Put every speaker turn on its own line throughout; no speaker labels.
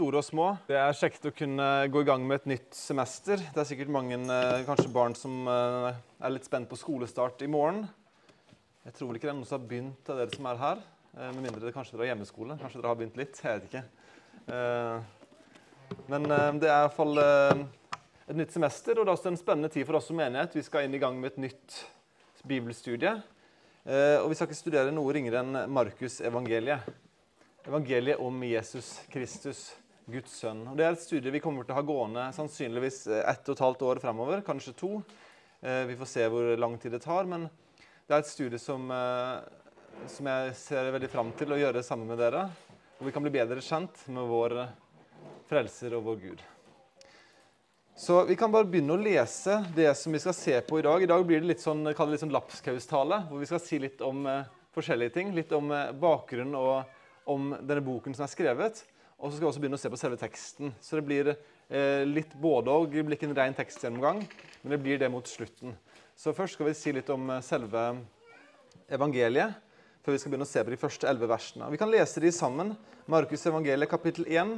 store og små. Det er kjekt å kunne gå i gang med et nytt semester. Det er sikkert mange eh, kanskje barn som eh, er litt spent på skolestart i morgen. Jeg tror vel ikke det er noen som har begynt av dere som er her. eh, Med mindre det kanskje dere har hjemmeskole. Kanskje dere har begynt litt. Jeg vet ikke. Men det er iallfall et nytt semester, og det er også en spennende tid for oss som menighet. Vi skal inn i gang med et nytt bibelstudie. Og vi skal ikke studere noe ringere enn Markus-evangeliet. Evangeliet om Jesus Kristus, Guds sønn. Og Det er et studie vi kommer til å ha gående sannsynligvis ett og et halvt år fremover, kanskje to. Eh, Vi får se hvor lang tid det tar, men det er et studie som, eh, som jeg ser veldig fram til å gjøre sammen med dere. Og vi kan bli bedre kjent med vår frelser og vår Gud. Så Vi kan bare begynne å lese det som vi skal se på i dag. I dag blir det litt sånn, det litt sånn lapskaustale, hvor vi skal si litt om eh, forskjellige ting. Litt om eh, bakgrunnen og om denne boken som er skrevet. Og så skal vi også begynne å se på selve teksten. Så det blir eh, litt både og. Det blir ikke en ren tekstgjennomgang, men det blir det mot slutten. Så først skal vi si litt om eh, selve evangeliet, før vi skal begynne å se på de første elleve versene. Vi kan lese de sammen. Markus evangeliet kapittel 1,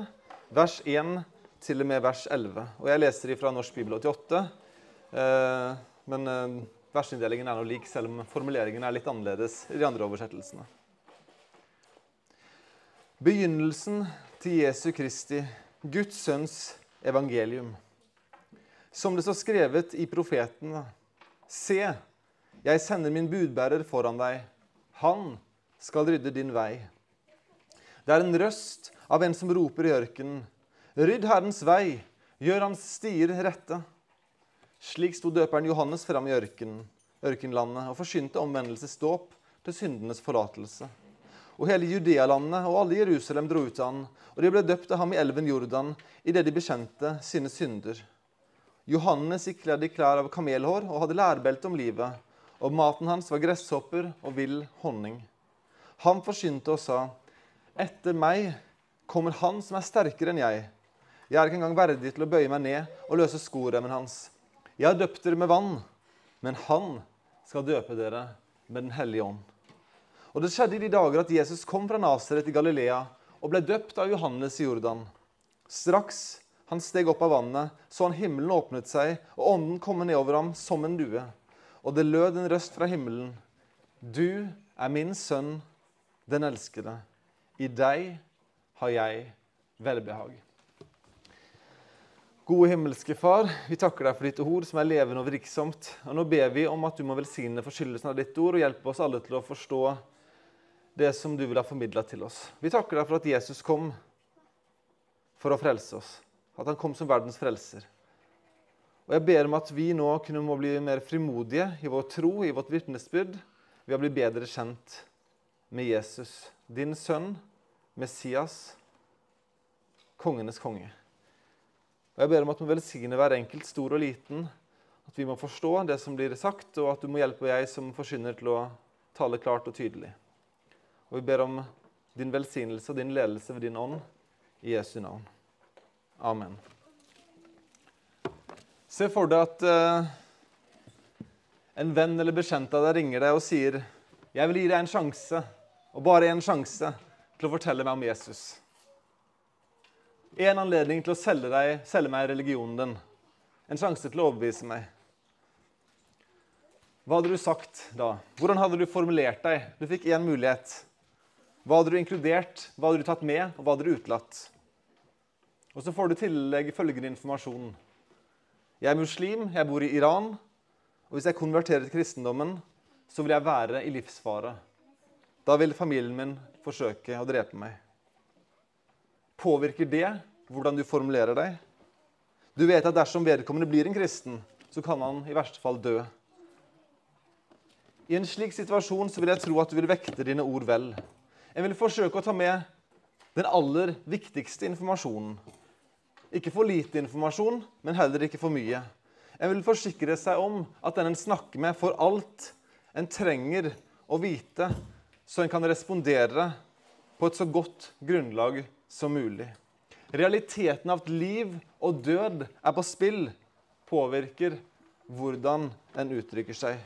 vers 1 til og med vers 11. Og jeg leser de fra Norsk bibel 88. Eh, men eh, versinndelingen er nå lik, selv om formuleringen er litt annerledes i de andre oversettelsene. Begynnelsen til Jesu Kristi, Guds sønns evangelium. Som det står skrevet i profetene. Se, jeg sender min budbærer foran deg. Han skal rydde din vei. Det er en røst av en som roper i ørkenen. Rydd Herrens vei, gjør hans stier rette. Slik sto døperen Johannes fram i ørken, ørkenlandet og forsynte omvendelsesdåp til syndenes forlatelse. Og hele Judealandet og alle Jerusalem dro ut til han, og de ble døpt av ham i elven Jordan idet de bekjente sine synder. Johannes gikk kledd i klær av kamelhår og hadde lærbelte om livet, og maten hans var gresshopper og vill honning. Han forsynte og sa, Etter meg kommer han som er sterkere enn jeg. Jeg er ikke engang verdig til å bøye meg ned og løse skoremmen hans. Jeg har døpt dere med vann, men han skal døpe dere med Den hellige ånd. Og Det skjedde i de dager at Jesus kom fra Nasaret i Galilea og ble døpt av Johannes i Jordan. Straks han steg opp av vannet, så han himmelen åpnet seg, og ånden komme ned over ham som en due. Og det lød en røst fra himmelen. Du er min sønn, den elskede. I deg har jeg velbehag. Gode himmelske Far, vi takker deg for ditt ord som er levende og virksomt. Og nå ber vi om at du må velsigne forskyldelsen av ditt ord og hjelpe oss alle til å forstå det som du vil ha formidla til oss. Vi takker deg for at Jesus kom for å frelse oss. At han kom som verdens frelser. Og jeg ber om at vi nå kunne må bli mer frimodige i vår tro, i vårt vitnesbyrd, ved å bli bedre kjent med Jesus, din sønn, Messias, kongenes konge. Og Jeg ber om at du må velsigne hver enkelt, stor og liten, at vi må forstå det som blir sagt, og at du må hjelpe jeg som forsyner til å tale klart og tydelig. Og vi ber om din velsignelse og din ledelse ved din ånd i Jesu navn. Amen. Se for deg at eh, en venn eller bekjent av deg ringer deg og sier jeg vil gi deg en sjanse, og bare en sjanse, til å fortelle meg om Jesus. En anledning til å selge, deg, selge meg religionen din. En sjanse til å overbevise meg. Hva hadde du sagt da? Hvordan hadde du formulert deg? Du fikk én mulighet. Hva hadde du inkludert, hva hadde du tatt med, og hva hadde du utelatt? Og så får du i tillegg følgende informasjon. Jeg er muslim, jeg bor i Iran, og hvis jeg konverterer til kristendommen, så vil jeg være i livsfare. Da vil familien min forsøke å drepe meg. Påvirker det hvordan du formulerer deg? Du vet at dersom vedkommende blir en kristen, så kan han i verste fall dø. I en slik situasjon så vil jeg tro at du vil vekte dine ord vel. En vil forsøke å ta med den aller viktigste informasjonen. Ikke for lite informasjon, men heller ikke for mye. En vil forsikre seg om at den en snakker med, får alt en trenger å vite, så en kan respondere på et så godt grunnlag som mulig. Realiteten av at liv og død er på spill, påvirker hvordan en uttrykker seg.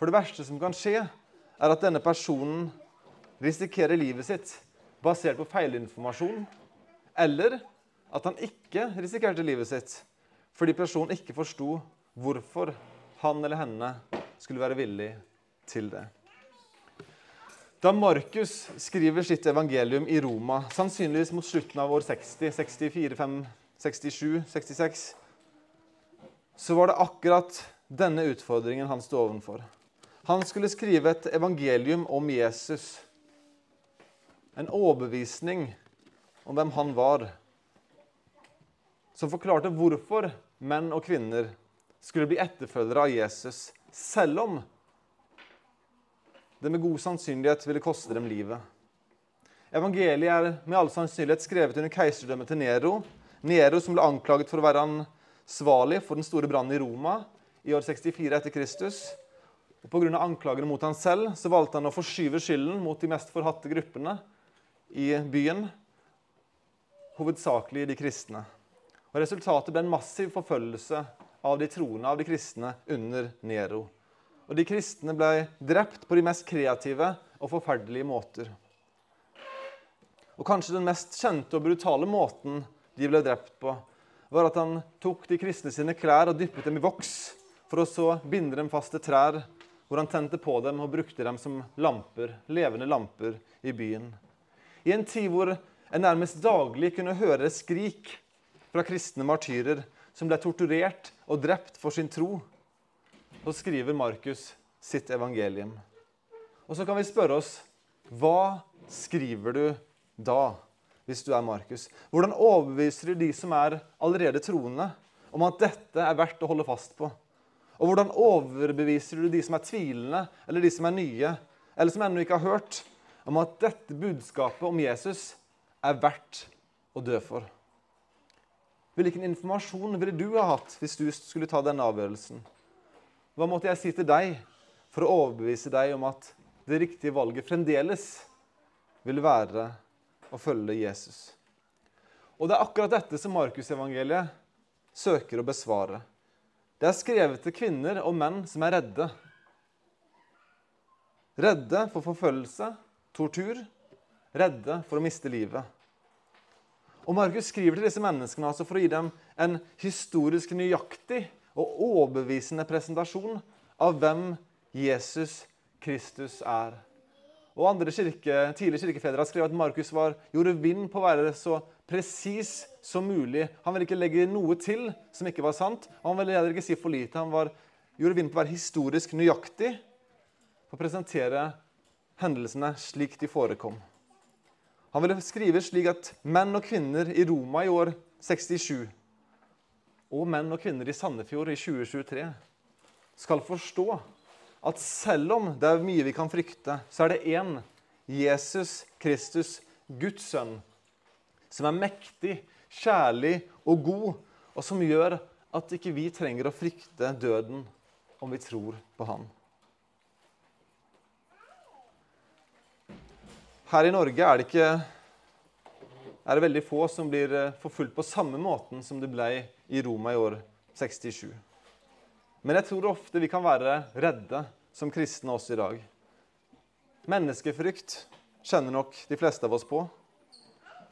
For det verste som kan skje, er at denne personen risikerer livet sitt basert på feilinformasjon eller at han ikke risikerte livet sitt fordi personen ikke forsto hvorfor han eller henne skulle være villig til det. Da Markus skriver sitt evangelium i Roma, sannsynligvis mot slutten av år 60, 64, 5, 67, 66, så var det akkurat denne utfordringen han sto overfor. Han skulle skrive et evangelium om Jesus. En overbevisning om hvem han var. Som forklarte hvorfor menn og kvinner skulle bli etterfølgere av Jesus, selv om det med god sannsynlighet ville koste dem livet. Evangeliet er med all sannsynlighet skrevet under keiserdømmet til Nero. Nero som ble anklaget for å være ansvarlig for den store brannen i Roma i år 64 etter Kristus. Og Pga. anklagene mot han selv så valgte han å forskyve skylden mot de mest forhatte gruppene i byen, hovedsakelig de kristne. Og Resultatet ble en massiv forfølgelse av de troende, av de kristne, under Nero. Og de kristne ble drept på de mest kreative og forferdelige måter. Og kanskje den mest kjente og brutale måten de ble drept på, var at han tok de kristne sine klær og dyppet dem i voks, for å så binde dem fast til trær, hvor han tente på dem og brukte dem som lamper, levende lamper i byen. I en tid hvor en nærmest daglig kunne høre skrik fra kristne martyrer som ble torturert og drept for sin tro, så skriver Markus sitt evangelium. Og så kan vi spørre oss hva skriver du da, hvis du er Markus? Hvordan overbeviser du de som er allerede troende, om at dette er verdt å holde fast på? Og hvordan overbeviser du de som er tvilende, eller de som er nye, eller som ennå ikke har hørt, om at dette budskapet om Jesus er verdt å dø for? Hvilken informasjon ville du ha hatt hvis du skulle ta denne avgjørelsen? Hva måtte jeg si til deg for å overbevise deg om at det riktige valget fremdeles vil være å følge Jesus? Og det er akkurat dette som Markusevangeliet søker å besvare. Det er skrevet til kvinner og menn som er redde. Redde for forfølgelse, tortur, redde for å miste livet. Og Markus skriver til disse menneskene altså for å gi dem en historisk nøyaktig og overbevisende presentasjon av hvem Jesus Kristus er. Og andre kirke, Tidligere kirkefedre har skrevet at Markus var, gjorde vind på å være så presis som mulig. Han ville ikke legge noe til som ikke var sant. og Han ville heller ikke si for lite. Han var, gjorde vind på å være historisk nøyaktig for å presentere hendelsene slik de forekom. Han ville skrive slik at menn og kvinner i Roma i år 67 og menn og kvinner i Sandefjord i 2023 skal forstå at selv om det er mye vi kan frykte, så er det én, Jesus Kristus, Guds sønn, som er mektig, kjærlig og god, og som gjør at ikke vi trenger å frykte døden om vi tror på Han. Her i Norge er det, ikke, er det veldig få som blir eh, forfulgt på samme måten som det ble i Roma i år 67. Men jeg tror ofte vi kan være redde som kristne også i dag. Menneskefrykt kjenner nok de fleste av oss på.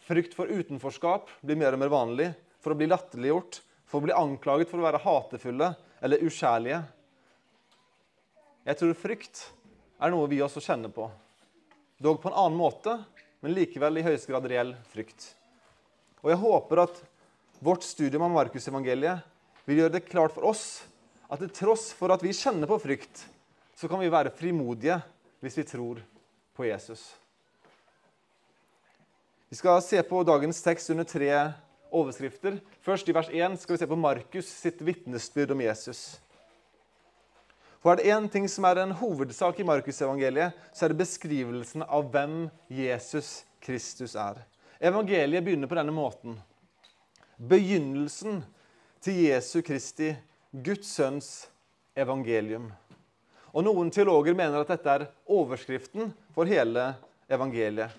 Frykt for utenforskap blir mer og mer vanlig. For å bli latterliggjort, for å bli anklaget for å være hatefulle eller ukjærlige. Jeg tror frykt er noe vi også kjenner på. Dog på en annen måte, men likevel i høyeste grad reell frykt. Og jeg håper at Vårt studium av Markusevangeliet vil gjøre det klart for oss at til tross for at vi kjenner på frykt, så kan vi være frimodige hvis vi tror på Jesus. Vi skal se på dagens tekst under tre overskrifter. Først i vers 1 skal vi se på Markus sitt vitnesbyrd om Jesus. For er det én ting som er en hovedsak i Markusevangeliet, så er det beskrivelsen av hvem Jesus Kristus er. Evangeliet begynner på denne måten begynnelsen til Jesu Kristi, Guds sønns evangelium. Og Noen teologer mener at dette er overskriften for hele evangeliet.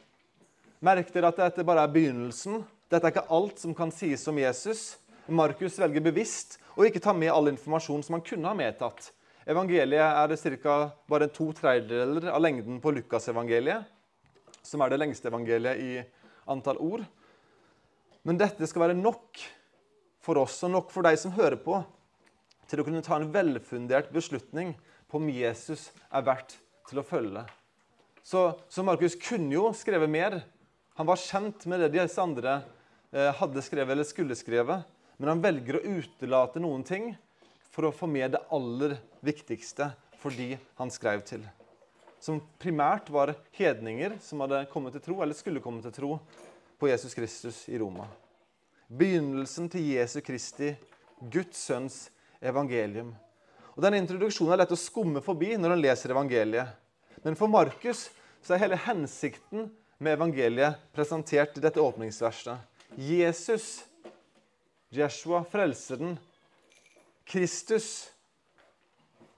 Merk dere at dette bare er begynnelsen. Dette er ikke alt som kan sies om Jesus. Markus velger bevisst å ikke ta med all informasjon som han kunne ha medtatt. Evangeliet er det ca. bare to tredjedeler av lengden på Lukasevangeliet, som er det lengste evangeliet i antall ord. Men dette skal være nok for oss og nok for deg som hører på, til å kunne ta en velfundert beslutning på om Jesus er verdt til å følge. Så, så Markus kunne jo skrevet mer. Han var kjent med det disse andre eh, hadde skrevet eller skulle skrevet. Men han velger å utelate noen ting for å få med det aller viktigste for de han skrev til. Som primært var hedninger som hadde kommet til tro, eller skulle komme til tro på Jesus Kristus i Roma. Begynnelsen til Jesu Kristi, Guds sønns evangelium. Og Denne introduksjonen er lett å skumme forbi når en leser evangeliet. Men for Markus så er hele hensikten med evangeliet presentert i dette åpningsverset. Jesus, Jeshua, frelseren, Kristus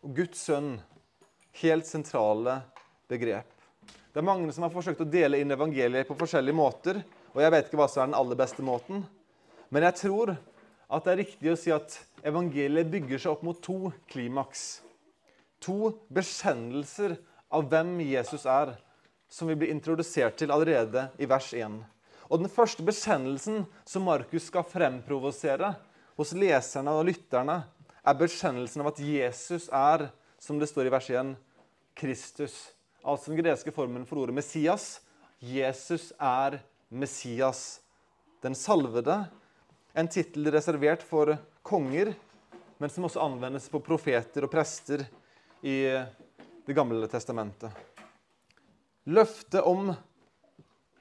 og Guds sønn. Helt sentrale begrep. Det er mange som har forsøkt å dele inn evangeliet på forskjellige måter. Og jeg vet ikke hva som er den aller beste måten. Men jeg tror at det er riktig å si at evangeliet bygger seg opp mot to klimaks. To bekjennelser av hvem Jesus er, som vi blir introdusert til allerede i vers 1. Og Den første bekjennelsen som Markus skal fremprovosere hos leserne og lytterne, er bekjennelsen av at Jesus er, som det står i vers 1, Kristus. Altså den greske formen for ordet Messias. Jesus er Messias, den salvede. En tittel reservert for konger, men som også anvendes på profeter og prester i Det gamle testamentet. Løftet om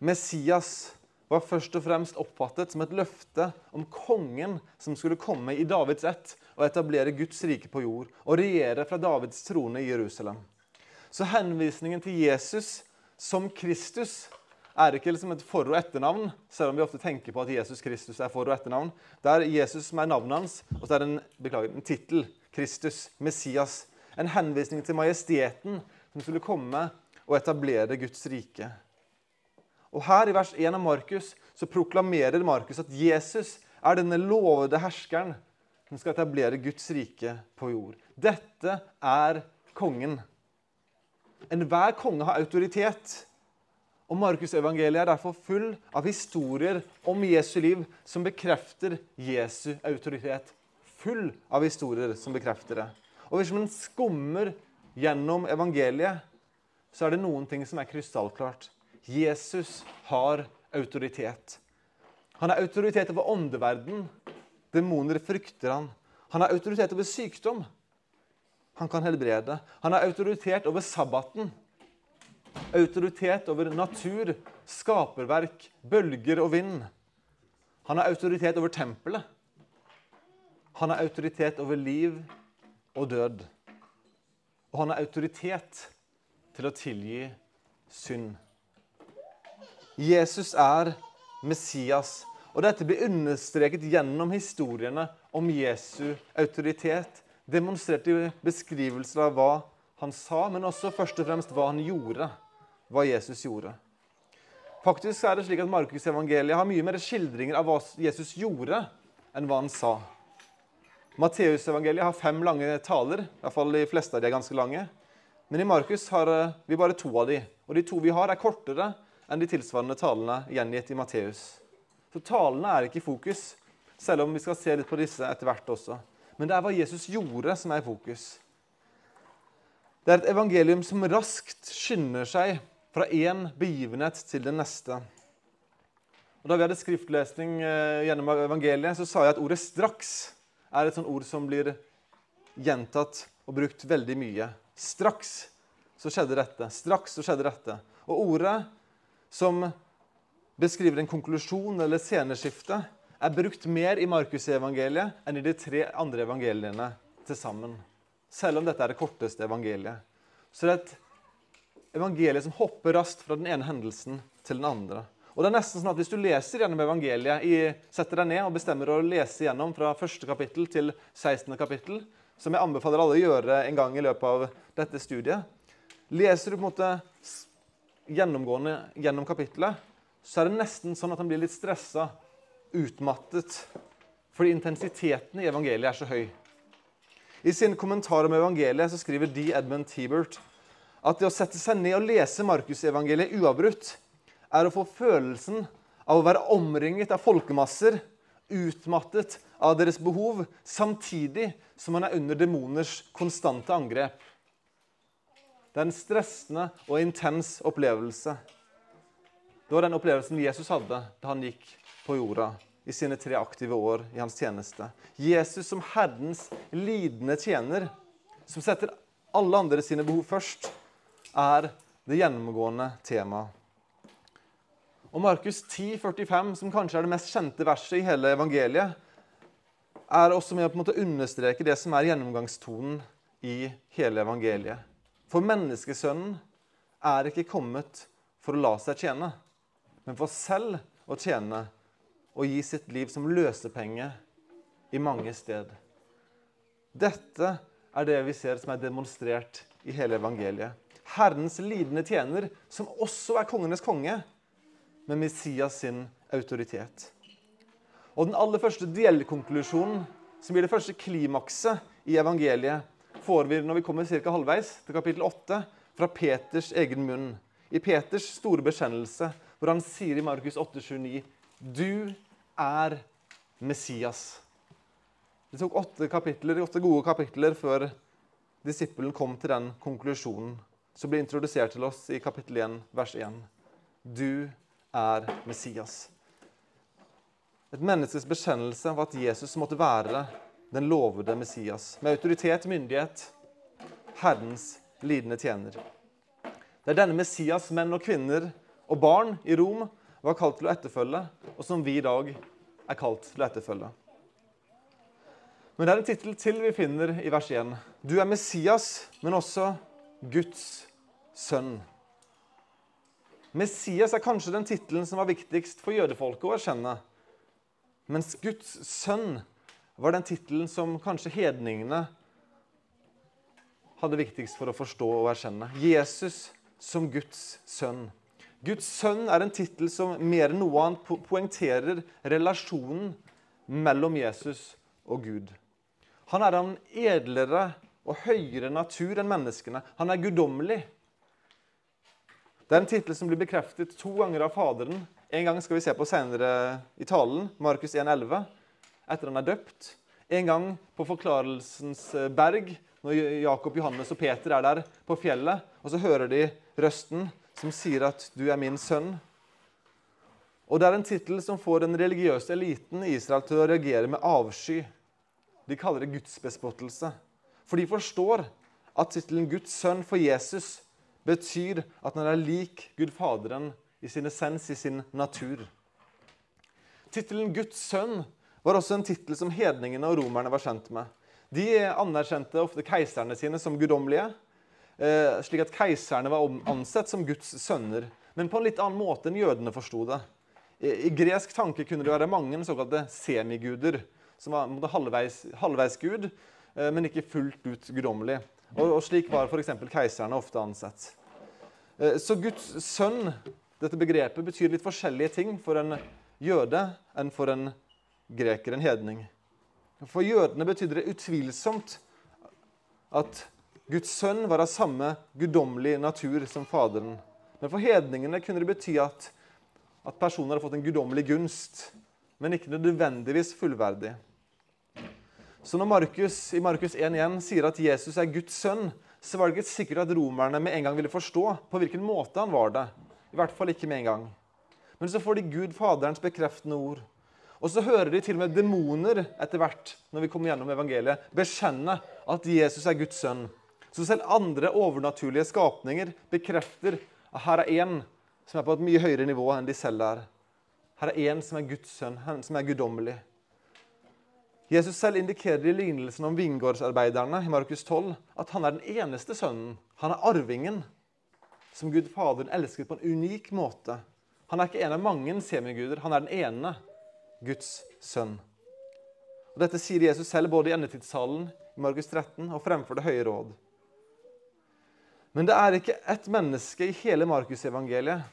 Messias var først og fremst oppfattet som et løfte om kongen som skulle komme i Davids ett og etablere Guds rike på jord og regjere fra Davids trone i Jerusalem. Så henvisningen til Jesus som Kristus er ikke liksom et for- og etternavn, selv om vi ofte tenker på at Jesus Kristus er for- og etternavn. Det er Jesus som er navnet hans, og så er det en, beklager, en tittel. Kristus, Messias. En henvisning til majesteten som skulle komme og etablere Guds rike. Og Her i vers 1 av Markus så proklamerer Markus at Jesus er denne lovede herskeren som skal etablere Guds rike på jord. Dette er kongen. Enhver konge har autoritet. Og Markusevangeliet er derfor full av historier om Jesu liv som bekrefter Jesu autoritet. Full av historier som bekrefter det. Og Hvis man skummer gjennom evangeliet, så er det noen ting som er krystallklart. Jesus har autoritet. Han har autoritet over åndeverden. Demoner frykter han. Han har autoritet over sykdom. Han kan helbrede. Han har autoritet over sabbaten autoritet over natur, skaperverk, bølger og vind. Han har autoritet over tempelet. Han har autoritet over liv og død. Og han har autoritet til å tilgi synd. Jesus er Messias. Og dette blir understreket gjennom historiene om Jesu autoritet, demonstrert i beskrivelser av hva han sa, men også først og fremst hva han gjorde hva Jesus gjorde. Faktisk er det slik at Markusevangeliet har mye mer skildringer av hva Jesus gjorde, enn hva han sa. Matteusevangeliet har fem lange taler. I hvert fall de fleste av de er ganske lange. Men i Markus har eh, vi bare to av de. Og de to vi har, er kortere enn de tilsvarende talene gjengitt i Matteus. Så talene er ikke i fokus, selv om vi skal se litt på disse etter hvert også. Men det er hva Jesus gjorde, som er i fokus. Det er et evangelium som raskt skynder seg fra én begivenhet til den neste. Og da vi hadde skriftlesning eh, gjennom evangeliet, så sa jeg at ordet 'straks' er et sånt ord som blir gjentatt og brukt veldig mye. Straks så skjedde dette. Straks så skjedde dette. Og ordet som beskriver en konklusjon eller sceneskifte, er brukt mer i Markusevangeliet enn i de tre andre evangeliene til sammen. Selv om dette er det korteste evangeliet. Så det er et evangelie som hopper raskt fra den ene hendelsen til den andre. Og det er nesten sånn at Hvis du leser gjennom evangeliet, i, setter deg ned og bestemmer å lese gjennom fra første kapittel til 16. kapittel, som jeg anbefaler alle å gjøre en gang i løpet av dette studiet Leser du på en måte gjennomgående gjennom kapittelet, så er det nesten sånn at han blir litt stressa, utmattet, fordi intensiteten i evangeliet er så høy. I sin kommentar om evangeliet så skriver D. Edmund Tebert at det å sette seg ned og lese Markusevangeliet uavbrutt er å få følelsen av å være omringet av folkemasser, utmattet av deres behov, samtidig som man er under demoners konstante angrep. Det er en stressende og intens opplevelse. Det var den opplevelsen Jesus hadde da han gikk på jorda i sine tre aktive år i hans tjeneste. Jesus som Herrens lidende tjener, som setter alle andre sine behov først, er det gjennomgående temaet. Og Markus 10, 45, som kanskje er det mest kjente verset i hele evangeliet, er også med å understreke det som er gjennomgangstonen i hele evangeliet. For menneskesønnen er ikke kommet for å la seg tjene, men for selv å tjene og gi sitt liv som løsepenge i mange sted. Dette er det vi ser som er demonstrert i hele evangeliet. Herrens lidende tjener, som også er kongenes konge, med Messias sin autoritet. Og Den aller første delkonklusjonen, som blir det første klimakset i evangeliet, får vi når vi kommer ca. halvveis til kapittel 8, fra Peters egen munn. I Peters store bekjennelse, hvor han sier i Markus 8,29.: Du er Messias. Det tok åtte, kapitler, åtte gode kapitler før disippelen kom til den konklusjonen som blir introdusert til oss i kapittel 1, vers 1. Du er Messias. Et menneskes bekjennelse av at Jesus måtte være den lovede Messias, med autoritet, myndighet, Herrens lidende tjener. Det er denne Messias menn og kvinner og barn i Rom var kalt til å etterfølge, og som vi i dag er kalt til å etterfølge. Men det er en tittel til vi finner i vers 1. Du er Messias, men også Guds sønn. Messias er kanskje den tittelen som var viktigst for jødefolket å erkjenne. Mens Guds sønn var den tittelen som kanskje hedningene hadde viktigst for å forstå og erkjenne. Jesus som Guds sønn. Guds sønn er en tittel som mer enn noe annet poengterer relasjonen mellom Jesus og Gud. Han er en edlere og høyere natur enn menneskene. Han er guddommelig. Det er en tittel som blir bekreftet to ganger av Faderen. En gang skal vi se på senere i talen, Markus 1,11, etter han er døpt. En gang på Forklarelsens eh, berg, når Jakob, Johannes og Peter er der på fjellet. Og så hører de røsten som sier at 'du er min sønn'. Og Det er en tittel som får den religiøse eliten i Israel til å reagere med avsky. De kaller det gudsbespottelse. For de forstår at tittelen Guds sønn for Jesus betyr at han er lik Gud Faderen i sin essens, i sin natur. Tittelen Guds sønn var også en tittel som hedningene og romerne var kjent med. De anerkjente ofte keiserne sine som guddommelige, slik at keiserne var ansett som Guds sønner, men på en litt annen måte enn jødene forsto det. I gresk tanke kunne det være mange såkalte semiguder, som var halvveis, halvveis eh, men ikke fullt ut guddommelig. Og, og slik var f.eks. keiserne ofte ansett. Eh, så Guds sønn, dette begrepet, betyr litt forskjellige ting for en jøde enn for en greker, en hedning. For jødene betydde det utvilsomt at Guds sønn var av samme guddommelige natur som Faderen. Men for hedningene kunne det bety at, at personen hadde fått en guddommelig gunst, men ikke nødvendigvis fullverdig. Så når Markus i Markus 1.1 sier at Jesus er Guds sønn, så var det ikke sikkert at romerne med en gang ville forstå på hvilken måte han var det. I hvert fall ikke med en gang. Men så får de Gud Faderens bekreftende ord. Og så hører de til og med demoner etter hvert når vi kommer gjennom evangeliet, bekjenne at Jesus er Guds sønn. Så selv andre overnaturlige skapninger bekrefter at her er én som er på et mye høyere nivå enn de selv er. Her er én som er Guds sønn, som er guddommelig. Jesus selv indikerer i lignelsen om vingårdsarbeiderne i Markus 12 at han er den eneste sønnen. Han er arvingen, som Gud Faderen elsker på en unik måte. Han er ikke en av mange semiguder, han er den ene Guds sønn. Og Dette sier Jesus selv både i endetidssalen i Markus 13 og fremfor Det høye råd. Men det er ikke ett menneske i hele Markusevangeliet,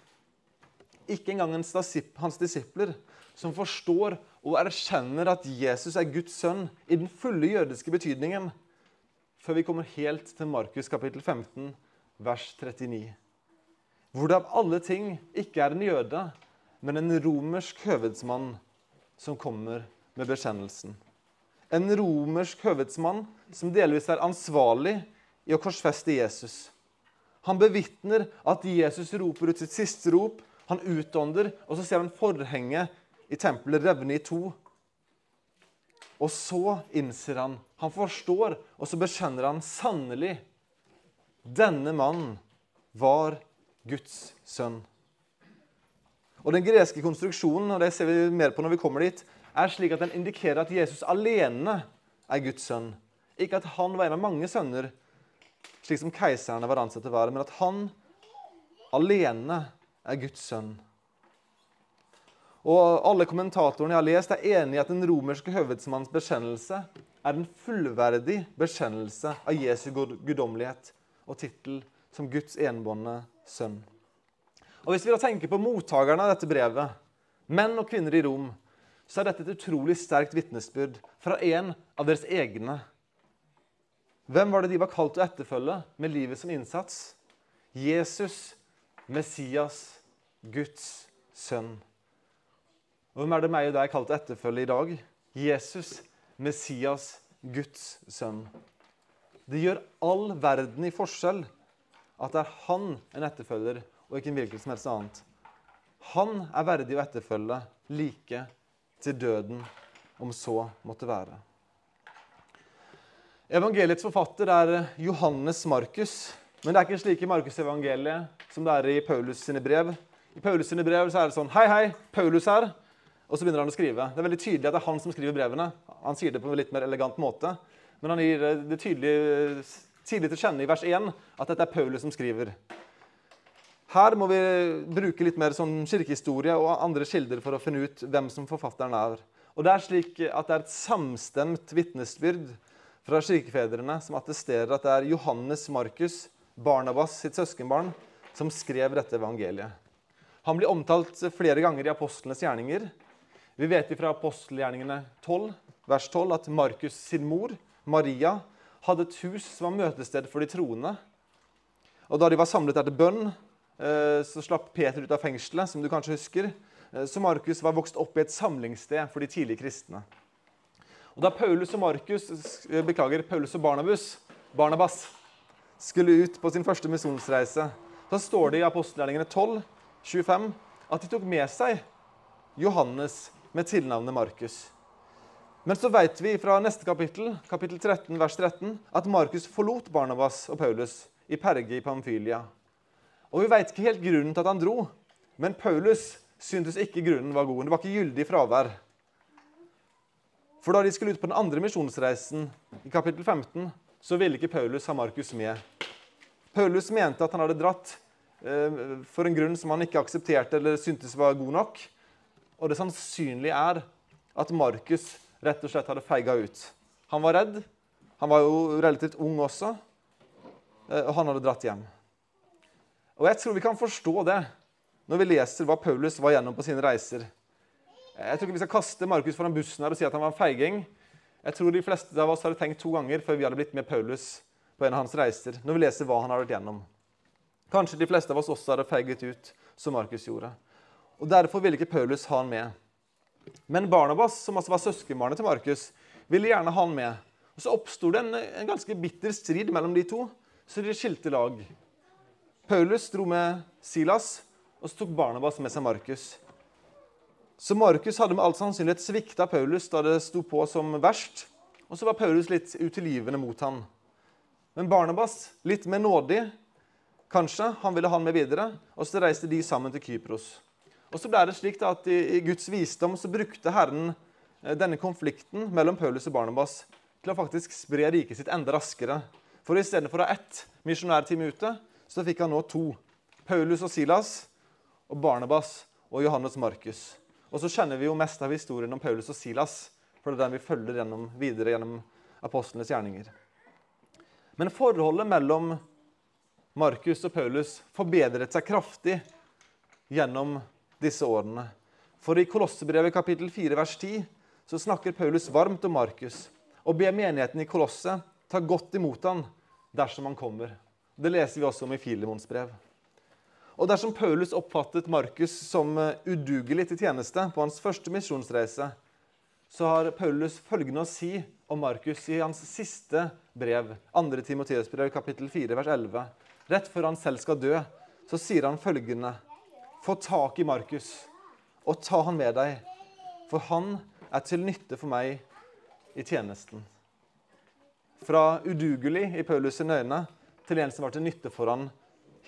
ikke engang hans disipler, som forstår og erkjenner at Jesus er Guds sønn i den fulle jødiske betydningen, før vi kommer helt til Markus kapittel 15, vers 39. Hvor det av alle ting ikke er en jøde, men en romersk høvedsmann som kommer med bekjennelsen. En romersk høvedsmann som delvis er ansvarlig i å korsfeste Jesus. Han bevitner at Jesus roper ut sitt siste rop. Han utånder, og så ser han forhenget i tempelet revne i to. Og så innser han, han forstår, og så bekjenner han sannelig denne mannen var Guds sønn. Og Den greske konstruksjonen og det ser vi mer på når vi kommer dit, er slik at den indikerer at Jesus alene er Guds sønn. Ikke at han var en av mange sønner, slik som keiserne var ansett til å være, men at han alene er Guds sønn. Og Alle kommentatorene jeg har lest, er enig i at den romerske høvedsmanns bekjennelse er en fullverdig bekjennelse av Jesu guddommelighet og tittel som Guds enbårne sønn. Og Hvis vi da tenker på mottakerne av dette brevet, menn og kvinner i Rom, så er dette et utrolig sterkt vitnesbyrd fra en av deres egne. Hvem var det de var kalt til å etterfølge med livet som innsats? Jesus, Messias, Guds sønn. Hvem er det meg og deg kalt til å etterfølge i dag? Jesus, Messias, Guds sønn. Det gjør all verden i forskjell at det er han en etterfølger, og ikke en hvilken som helst annet. Han er verdig å etterfølge like til døden, om så måtte være. Evangeliets forfatter er Johannes Markus. Men det er ikke slik i Markus-evangeliet som det er i Paulus sine brev. I Paulus sine brev så er det sånn Hei, hei, Paulus her. Og så begynner han å skrive. Det er veldig tydelig at det er han som skriver brevene. Han sier det på en litt mer elegant måte. Men han gir det tydelig, tidlig til kjenne i vers 1 at dette er Paulus som skriver. Her må vi bruke litt mer sånn kirkehistorie og andre kilder for å finne ut hvem som forfatteren er. Og Det er slik at det er et samstemt vitnesbyrd fra kirkefedrene som attesterer at det er Johannes Markus, Barnabas sitt søskenbarn, som skrev dette evangeliet. Han blir omtalt flere ganger i apostlenes gjerninger. Vi vet fra apostelgjerningene 12, vers 12 at Markus sin mor Maria hadde et hus som var møtested for de troende. Og Da de var samlet etter bønn, eh, så slapp Peter ut av fengselet, som du kanskje husker. Eh, så Markus var vokst opp i et samlingssted for de tidlige kristne. Og Da Paulus og Markus, eh, beklager, Paulus og Barnabas, Barnabas skulle ut på sin første misjonsreise, så står det i apostelgjerningene 12, 25, at de tok med seg Johannes med tilnavnet Markus. Men så vet vi fra neste kapittel, kapittel 13, vers 13, at Markus forlot Barnabas og Paulus i Perge i Pamfylia. Og Vi vet ikke helt grunnen til at han dro, men Paulus syntes ikke grunnen var god. Det var ikke gyldig fravær. For da de skulle ut på den andre misjonsreisen, i kapittel 15, så ville ikke Paulus ha Markus med. Paulus mente at han hadde dratt eh, for en grunn som han ikke aksepterte eller syntes var god nok. Og det sannsynlige er at Markus rett og slett hadde feiga ut. Han var redd. Han var jo relativt ung også, eh, og han hadde dratt hjem. Og Jeg tror vi kan forstå det når vi leser hva Paulus var gjennom på sine reiser. Jeg tror ikke vi skal kaste Markus foran bussen her og si at han var en feiging. Jeg tror de fleste av oss hadde tenkt to ganger før vi hadde blitt med Paulus på en av hans reiser, når vi leser hva han har vært gjennom. Kanskje de fleste av oss også hadde feiget ut, som Markus gjorde. Og Derfor ville ikke Paulus ha han med. Men Barnabas, som altså var søskenbarnet til Markus, ville gjerne ha han med. Og Så oppsto det en, en, ganske bitter strid mellom de to, så de skilte lag. Paulus dro med Silas, og så tok Barnabas med seg Markus. Så Markus hadde med all sannsynlighet svikta Paulus da det sto på som verst. Og så var Paulus litt utilgivende mot han. Men Barnabas, litt mer nådig, kanskje, han ville ha han med videre. Og så reiste de sammen til Kypros. Og så ble det slik at i, Guds visdom så brukte Herren eh, denne konflikten mellom Paulus og Barnabas til å faktisk spre riket sitt enda raskere. For istedenfor å ha ett misjonærteam ute, så fikk han nå to. Paulus og Silas og Barnabas og Johannes Markus. Og så kjenner vi jo mest av historien om Paulus og Silas, for det er den vi følger gjennom, videre gjennom apostlenes gjerninger. Men forholdet mellom Markus og Paulus forbedret seg kraftig gjennom disse årene. For i Kolossebrevet kapittel 4 vers 10 så snakker Paulus varmt om Markus og ber menigheten i Kolosset ta godt imot han dersom han kommer. Det leser vi også om i Filemons brev. Og dersom Paulus oppfattet Markus som eh, udugelig til tjeneste på hans første misjonsreise, så har Paulus følgende å si om Markus i hans siste brev, 2. Timoteus brev, kapittel 4, vers 11. Rett før han selv skal dø, så sier han følgende.: Få tak i Markus og ta han med deg, for han er til nytte for meg i tjenesten. Fra udugelig i Paulus' øyne til en som var til nytte for han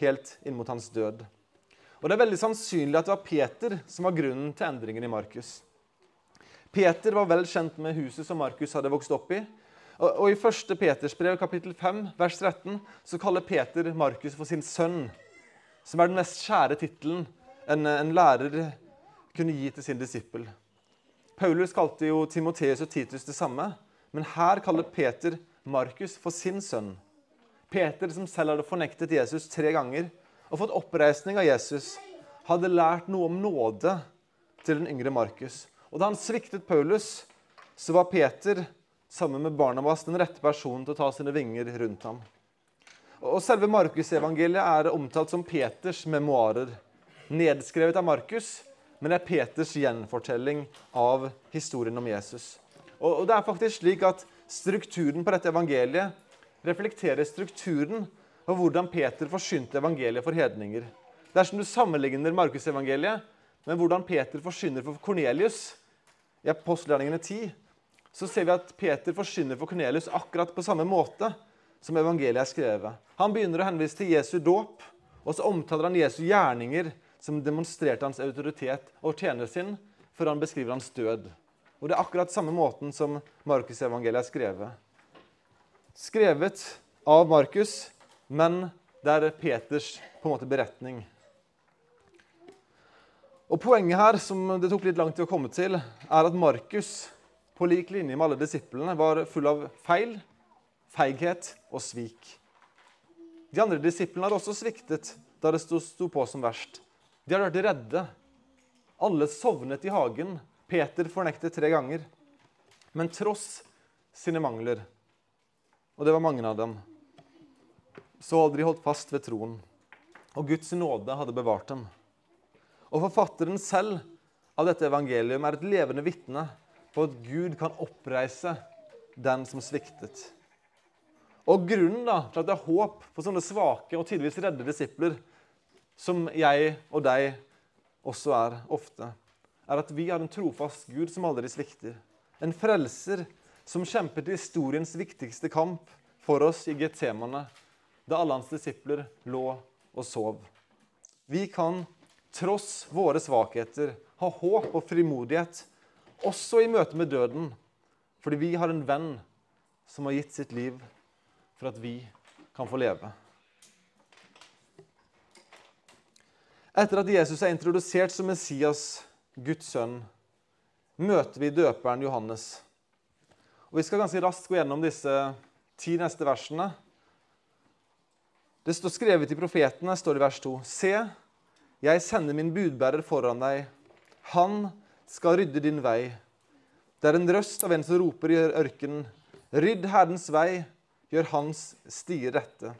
helt inn mot hans død. Og Det er veldig sannsynlig at det var Peter som var grunnen til endringen i Markus. Peter var vel kjent med huset som Markus hadde vokst opp i. Og, I 1. Peters brev, kapittel 5, vers 13, så kaller Peter Markus for sin sønn, som er den mest kjære tittelen en, en lærer kunne gi til sin disippel. Paulus kalte jo Timoteus og Titus det samme, men her kaller Peter Markus for sin sønn. Peter, som selv hadde fornektet Jesus tre ganger og fått oppreisning av Jesus, hadde lært noe om nåde til den yngre Markus. Og da han sviktet Paulus, så var Peter sammen med Barnabas den rette personen til å ta sine vinger rundt ham. Og Selve Markusevangeliet er omtalt som Peters memoarer. Nedskrevet av Markus, men det er Peters gjenfortelling av historien om Jesus. Og det er faktisk slik at Strukturen på dette evangeliet reflekterer strukturen og hvordan Peter forsynte evangeliet for hedninger. Dersom du sammenligner Markusevangeliet med hvordan Peter forsyner for Kornelius i apostelgjerningene 10, så ser vi at Peter forsyner for Kornelius akkurat på samme måte som evangeliet er skrevet. Han begynner å henvise til Jesu dåp, og så omtaler han Jesu gjerninger som demonstrerte hans autoritet og tjener sin, før han beskriver hans død. Og Det er akkurat samme måten som Markusevangeliet er skrevet. Skrevet av Markus, men det er Peters på en måte beretning. Og Poenget her, som det tok litt lang tid å komme til, er at Markus, på lik linje med alle disiplene, var full av feil, feighet og svik. De andre disiplene hadde også sviktet da det sto på som verst. De hadde vært redde. Alle sovnet i hagen Peter fornektet tre ganger. Men tross sine mangler, og det var mange av dem, så hadde de holdt fast ved troen. Og Guds nåde hadde bevart dem. Og forfatteren selv av dette evangelium er et levende vitne på at Gud kan oppreise den som sviktet. Og grunnen da, til at det er håp for sånne svake og tidvis redde disipler, som jeg og deg også er ofte, er at vi har en trofast Gud som aldri svikter. En frelser som kjempet historiens viktigste kamp for oss i Getsemane, da alle hans disipler lå og sov. Vi kan, tross våre svakheter, ha håp og frimodighet, også i møte med døden, fordi vi har en venn som har gitt sitt liv for at vi kan få leve. Etter at Jesus er introdusert som Messias Guds sønn, møter vi døperen Johannes. Og Vi skal ganske raskt gå gjennom disse ti neste versene. Det står skrevet i profetene, står det i vers 2. Se, jeg sender min budbærer foran deg. Han skal rydde din vei. Det er en røst av en som roper i ørkenen. Rydd Herrens vei, gjør hans stier rette.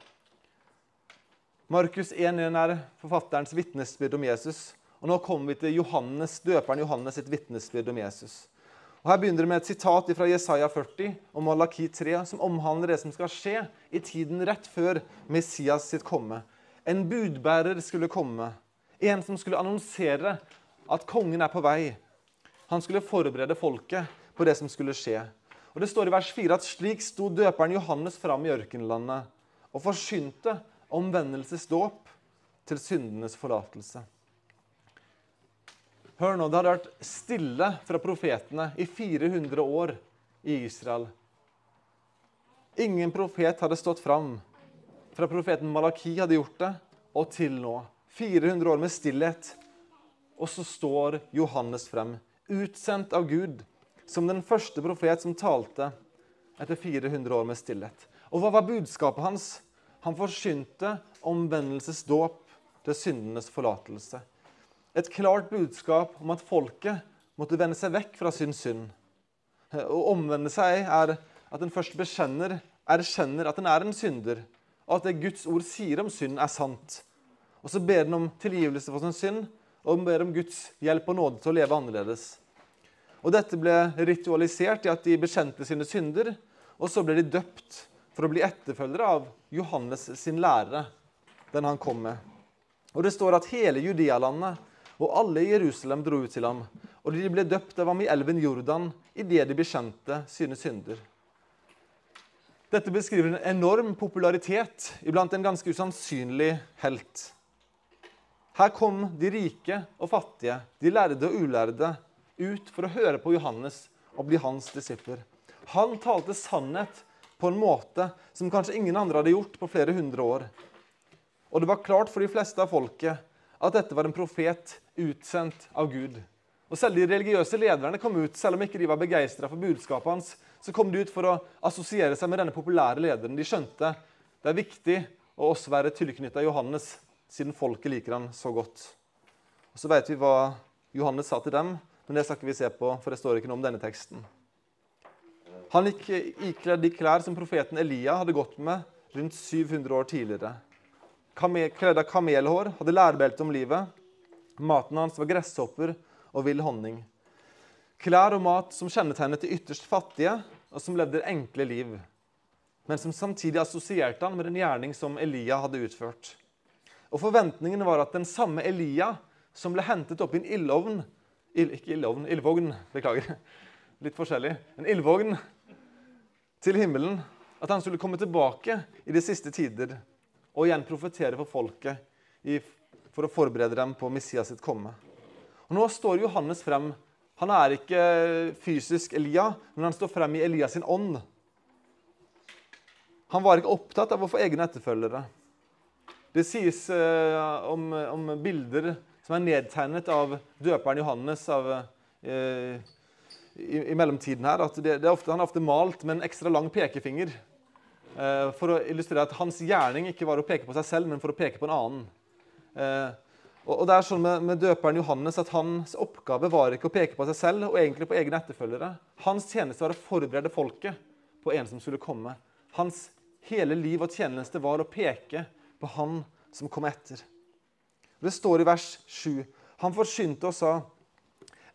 Markus 1.1 er forfatterens vitnesbyrd om Jesus. Og Nå kommer vi til Johannes, døperen Johannes sitt vitnesbyrd om Jesus. Og Her begynner det med et sitat fra Jesaja 40 og Malaki 3, som omhandler det som skal skje i tiden rett før Messias sitt komme. En budbærer skulle komme, en som skulle annonsere at kongen er på vei. Han skulle forberede folket på det som skulle skje. Og Det står i vers 4 at slik sto døperen Johannes fram i ørkenlandet og forsynte omvendelsesdåp til syndenes forlatelse. Hør nå, Det hadde vært stille fra profetene i 400 år i Israel. Ingen profet hadde stått fram. Fra profeten Malaki hadde gjort det, og til nå. 400 år med stillhet. Og så står Johannes frem, utsendt av Gud, som den første profet som talte etter 400 år med stillhet. Og hva var budskapet hans? Han forsynte omvendelsesdåp til syndenes forlatelse et klart budskap om at folket måtte vende seg vekk fra sin synd. Å omvende seg er at en først bekjenner, erkjenner at en er en synder, og at det Guds ord sier om synd, er sant. Og så ber den om tilgivelse for sin synd og ber om Guds hjelp og nåde til å leve annerledes. Og Dette ble ritualisert i at de bekjente sine synder, og så ble de døpt for å bli etterfølgere av Johannes sin lære, den han kom med. Og Det står at hele Judealandet og alle i Jerusalem dro ut til ham, og de ble døpt av ham i elven Jordan idet de bekjente sine synder. Dette beskriver en enorm popularitet iblant en ganske usannsynlig helt. Her kom de rike og fattige, de lærde og ulærde, ut for å høre på Johannes og bli hans disipler. Han talte sannhet på en måte som kanskje ingen andre hadde gjort på flere hundre år. Og det var klart for de fleste av folket at dette var en profet utsendt av Gud. Og Selv de religiøse lederne kom ut, selv om ikke de var begeistra for budskapet hans, så kom de ut for å assosiere seg med denne populære lederen. De skjønte det er viktig å også være tilknytta Johannes, siden folket liker han så godt. Og Så vet vi hva Johannes sa til dem, men det skal ikke vi se på, for det står ikke noe om denne teksten. Han gikk ikledd de klær som profeten Elia hadde gått med rundt 700 år tidligere. Kledd av kamelhår, hadde lærbelte om livet. Maten hans var gresshopper og vill honning. Klær og mat som kjennetegnet de ytterst fattige, og som levde enkle liv, men som samtidig assosierte han med den gjerning som Elia hadde utført. Og Forventningen var at den samme Elia som ble hentet opp i en ildovn ill, Ikke ildovn, ildvogn. Beklager. Litt forskjellig. En ildvogn til himmelen. At han skulle komme tilbake i de siste tider og igjen profetere for folket for å forberede dem på Messias sitt komme. Og Nå står Johannes frem. Han er ikke fysisk Elia, men han står frem i Elias sin ånd. Han var ikke opptatt av å få egne etterfølgere. Det sies uh, om, om, bilder som er nedtegnet av døperen Johannes av, uh, i, i, mellomtiden her, at det, det er ofte, han er ofte malt med en ekstra lang pekefinger. Uh, for å illustrere at hans gjerning ikke var å peke på seg selv, men for å peke på en annen. Og, det er sånn med, døperen Johannes at Hans oppgave var ikke å peke på seg selv og egentlig på egne etterfølgere. Hans tjeneste var å forberede folket på en som skulle komme. Hans hele liv og tjeneste var å peke på han som kom etter. Det står i vers 7. Han forsynte og sa,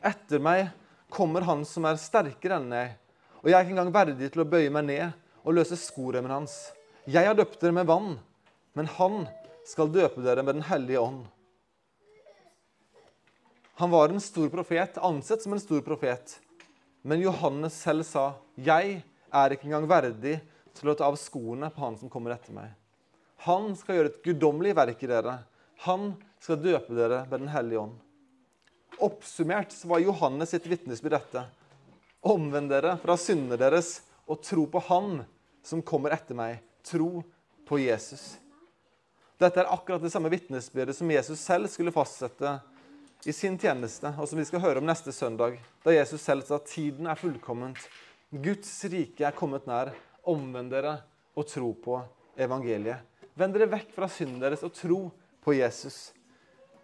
'Etter meg kommer han som er sterkere enn jeg.' 'Og jeg er ikke engang verdig til å bøye meg ned og løse skoremmen hans.' 'Jeg har døpt dere med vann, men han skal døpe dere med Den hellige ånd.' Han var en stor profet, ansett som en stor profet. Men Johannes selv sa, 'Jeg er ikke engang verdig til å ta av skoene på han som kommer etter meg.' Han skal gjøre et guddommelig verk i dere. Han skal døpe dere med Den hellige ånd. Oppsummert så var Johannes sitt vitnesbyrd dette. Omvend dere fra syndene deres og tro på Han som kommer etter meg. Tro på Jesus. Dette er akkurat det samme vitnesbyrdet som Jesus selv skulle fastsette i sin tjeneste, og som vi skal høre om neste søndag, da Jesus selv sa at tiden er fullkomment. Guds rike er kommet nær. Omvend dere og tro på evangeliet. Vend dere vekk fra synden deres og tro på Jesus.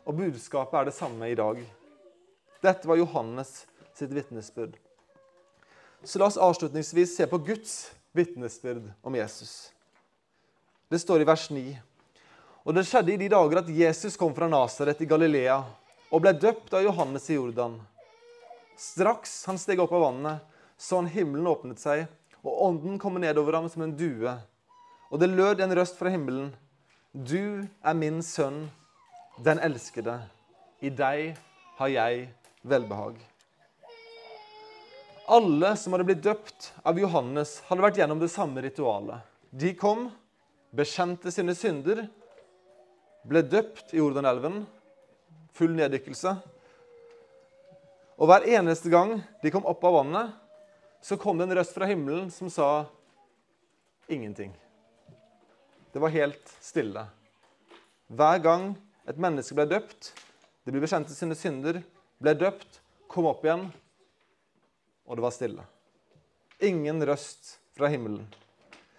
Og budskapet er det samme i dag. Dette var Johannes sitt vitnesbyrd. Så la oss avslutningsvis se på Guds vitnesbyrd om Jesus. Det står i vers 9. Og det skjedde i de dager at Jesus kom fra Nasaret i Galilea og ble døpt av Johannes i Jordan. Straks han steg opp av vannet, så han himmelen åpnet seg, og ånden kom nedover ham som en due. Og det lød en røst fra himmelen. Du er min sønn, den elskede. I deg har jeg velbehag. Alle som hadde blitt døpt av Johannes, hadde vært gjennom det samme ritualet. De kom, bekjente sine synder, ble døpt i Jordanelven full neddykkelse. Og hver eneste gang de kom opp av vannet, så kom det en røst fra himmelen som sa ingenting. Det var helt stille. Hver gang et menneske ble døpt, de ble bekjent sine synder, ble døpt, kom opp igjen, og det var stille. Ingen røst fra himmelen.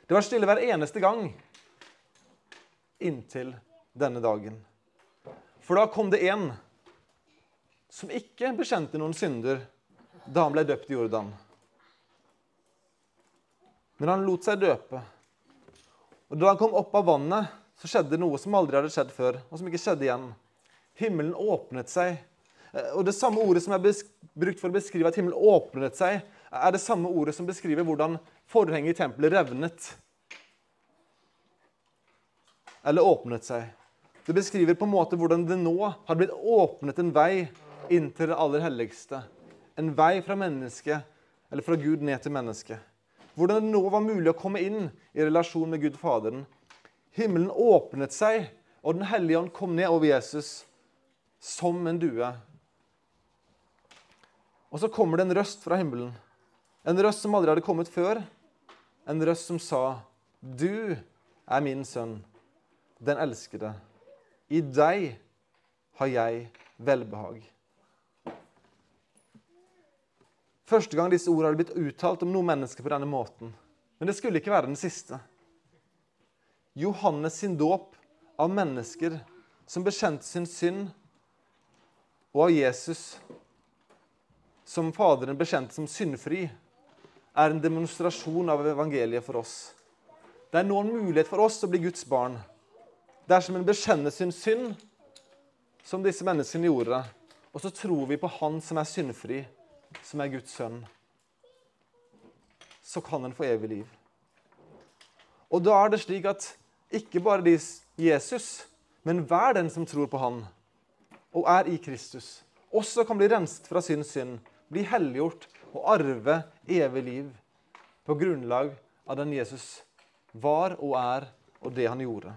Det var stille hver eneste gang inntil denne dagen. For da kom det en som ikke bekjente noen synder da han ble døpt i Jordan. Men han lot seg døpe. Og Da han kom opp av vannet, så skjedde noe som aldri hadde skjedd før, og som ikke skjedde igjen. Himmelen åpnet seg. Eh, og Det samme ordet som er brukt for å beskrive at himmelen åpnet seg, er det samme ordet som beskriver hvordan forhenget i tempelet revnet. Eller åpnet seg. Det beskriver på en måte hvordan det nå har blitt åpnet en vei inn til det aller helligste. En vei fra mennesket, eller fra Gud ned til mennesket. Hvordan det nå var mulig å komme inn i relasjon med Gud Faderen. Himmelen åpnet seg, og Den hellige ånd kom ned over Jesus som en due. Og så kommer det en røst fra himmelen. En røst som aldri hadde kommet før. En røst som sa, 'Du er min sønn, den elskede. I deg har jeg velbehag.' Første gang disse ordene hadde blitt uttalt om noen mennesker på denne måten. Men det skulle ikke være den siste. Johannes sin dåp av mennesker som bekjente sin synd, og av Jesus som Faderen bekjente som syndfri, er en demonstrasjon av evangeliet for oss. Det er nå en mulighet for oss å bli Guds barn. Dersom en bekjenner sin synd, som disse menneskene gjorde, og så tror vi på Han som er syndfri, som er Guds sønn, så kan en få evig liv. Og da er det slik at ikke bare de Jesus, men hver den som tror på Han og er i Kristus, også kan bli renset fra sin synd, bli helliggjort og arve evig liv på grunnlag av den Jesus var og er, og det han gjorde.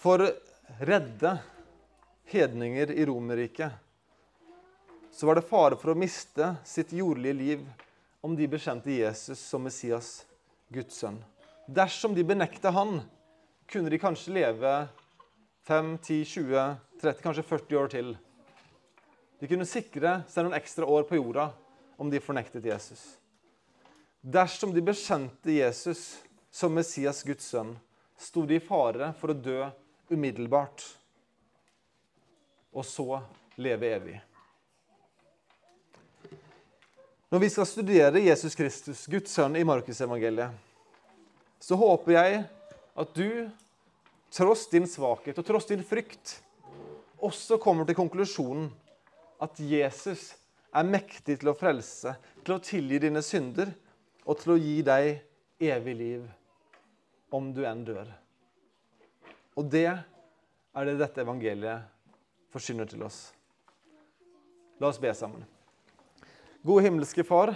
For redde hedninger i Romerriket så var det fare for å miste sitt jordlige liv om de bekjente Jesus som Messias, Guds sønn. Dersom de benekta han, kunne de kanskje leve 5, 10, 20, 30, kanskje 40 år til. De kunne sikre seg noen ekstra år på jorda om de fornektet Jesus. Dersom de bekjente Jesus som Messias, Guds sønn, sto de i fare for å dø umiddelbart og så leve evig. Når vi skal studere Jesus Kristus, Guds sønn, i Markusevangeliet, så håper jeg at du, tross din svakhet og tross din frykt, også kommer til konklusjonen at Jesus er mektig til å frelse, til å tilgi dine synder og til å gi deg evig liv, om du enn dør. Og det er det dette evangeliet forsyner til oss. La oss be sammen. Gode himmelske Far.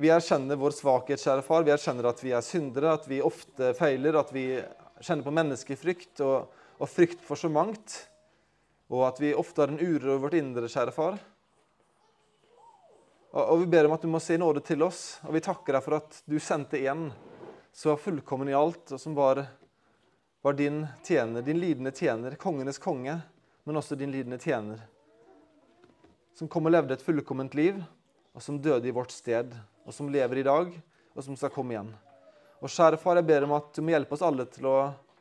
Vi erkjenner vår svakhet, kjære far. Vi erkjenner at vi er syndere, at vi ofte feiler, at vi kjenner på menneskefrykt og, og frykt for så mangt. Og at vi ofte har en uro over vårt indre, kjære far. Og, vi ber om at du må se nåde til oss, og vi takker deg for at du sendte en som var fullkommen i alt, og som var, var din tjener, din lidende tjener, kongenes konge, men også din lidende tjener. Som kom og levde et fullkomment liv og som døde i vårt sted, og som lever i dag, og som skal komme igjen. Og kjære far, jeg ber om at du må hjelpe oss alle til å,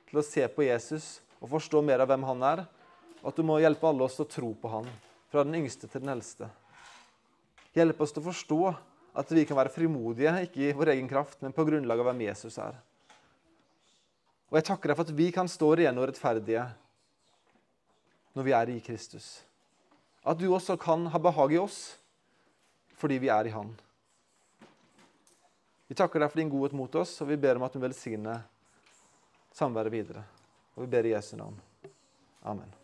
til å se på Jesus og forstå mer av hvem han er, at du må hjelpe alle oss til å tro på han, fra den yngste til den eldste. Hjelp oss til å forstå at vi kan være frimodige, ikke i vår egen kraft, men på grunnlag av hvem Jesus er. Og jeg takker deg for at vi kan stå rene og rettferdige når vi er i Kristus. At du også kan ha behag i oss fordi vi er i Han. Vi takker deg for din godhet mot oss, og vi ber om at du velsigner samværet videre. Og vi ber i Jesu navn. Amen.